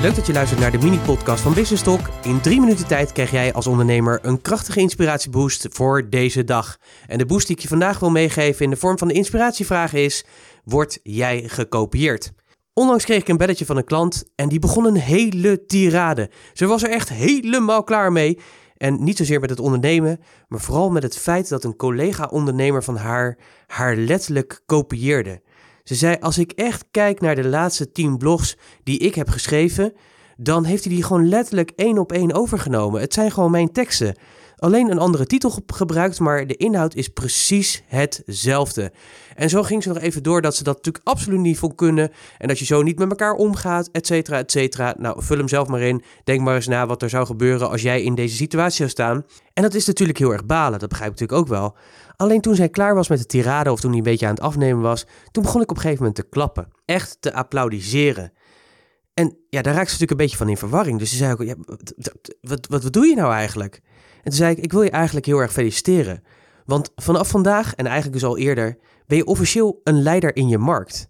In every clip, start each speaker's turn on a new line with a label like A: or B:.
A: Leuk dat je luistert naar de mini-podcast van Business Talk. In drie minuten tijd krijg jij als ondernemer een krachtige inspiratieboost voor deze dag. En de boost die ik je vandaag wil meegeven in de vorm van de inspiratievraag is: Word jij gekopieerd? Onlangs kreeg ik een belletje van een klant en die begon een hele tirade. Ze was er echt helemaal klaar mee. En niet zozeer met het ondernemen, maar vooral met het feit dat een collega-ondernemer van haar haar letterlijk kopieerde. Ze zei: Als ik echt kijk naar de laatste 10 blogs die ik heb geschreven, dan heeft hij die gewoon letterlijk één op één overgenomen. Het zijn gewoon mijn teksten. Alleen een andere titel gebruikt, maar de inhoud is precies hetzelfde. En zo ging ze nog even door dat ze dat natuurlijk absoluut niet vol kunnen. En dat je zo niet met elkaar omgaat, et cetera, et cetera. Nou, vul hem zelf maar in. Denk maar eens na wat er zou gebeuren als jij in deze situatie zou staan. En dat is natuurlijk heel erg balen, dat begrijp ik natuurlijk ook wel. Alleen toen zij klaar was met de tirade of toen hij een beetje aan het afnemen was, toen begon ik op een gegeven moment te klappen. Echt te applaudisseren. En ja, daar raakte ze natuurlijk een beetje van in verwarring. Dus ze zei ook, ja, wat, wat, wat doe je nou eigenlijk? En toen zei ik, ik wil je eigenlijk heel erg feliciteren. Want vanaf vandaag, en eigenlijk dus al eerder, ben je officieel een leider in je markt.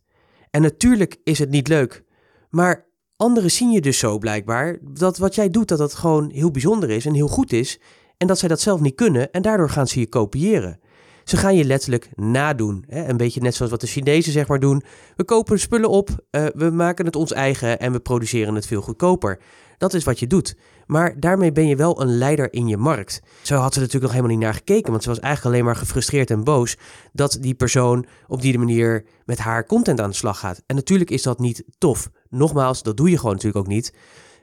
A: En natuurlijk is het niet leuk, maar anderen zien je dus zo blijkbaar dat wat jij doet, dat dat gewoon heel bijzonder is en heel goed is. En dat zij dat zelf niet kunnen en daardoor gaan ze je kopiëren. Ze gaan je letterlijk nadoen. Hè? Een beetje net zoals wat de Chinezen zeg maar doen. We kopen spullen op, uh, we maken het ons eigen en we produceren het veel goedkoper. Dat is wat je doet. Maar daarmee ben je wel een leider in je markt. Zo had ze natuurlijk nog helemaal niet naar gekeken, want ze was eigenlijk alleen maar gefrustreerd en boos dat die persoon op die manier met haar content aan de slag gaat. En natuurlijk is dat niet tof. Nogmaals, dat doe je gewoon natuurlijk ook niet.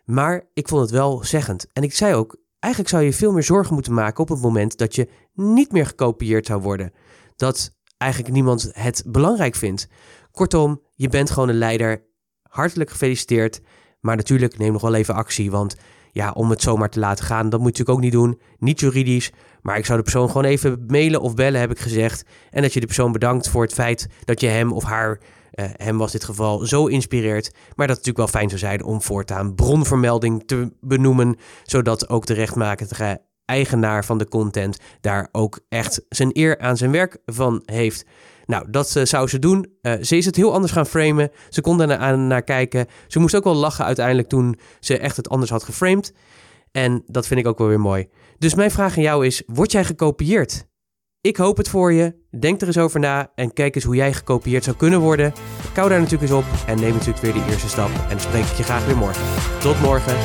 A: Maar ik vond het wel zeggend. En ik zei ook, eigenlijk zou je veel meer zorgen moeten maken op het moment dat je niet meer gekopieerd zou worden. Dat eigenlijk niemand het belangrijk vindt. Kortom, je bent gewoon een leider. Hartelijk gefeliciteerd. Maar natuurlijk neem nog wel even actie, want ja, om het zomaar te laten gaan, dat moet je natuurlijk ook niet doen. Niet juridisch, maar ik zou de persoon gewoon even mailen of bellen, heb ik gezegd. En dat je de persoon bedankt voor het feit dat je hem of haar, hem was dit geval, zo inspireert. Maar dat het natuurlijk wel fijn zou zijn om voortaan bronvermelding te benoemen, zodat ook de rechtmakende eigenaar van de content daar ook echt zijn eer aan zijn werk van heeft. Nou, dat uh, zou ze doen. Uh, ze is het heel anders gaan framen. Ze kon er naar, naar kijken. Ze moest ook wel lachen uiteindelijk toen ze echt het anders had geframed. En dat vind ik ook wel weer mooi. Dus mijn vraag aan jou is: word jij gekopieerd? Ik hoop het voor je. Denk er eens over na en kijk eens hoe jij gekopieerd zou kunnen worden. Kou daar natuurlijk eens op en neem natuurlijk weer de eerste stap. En spreek ik je graag weer morgen. Tot morgen.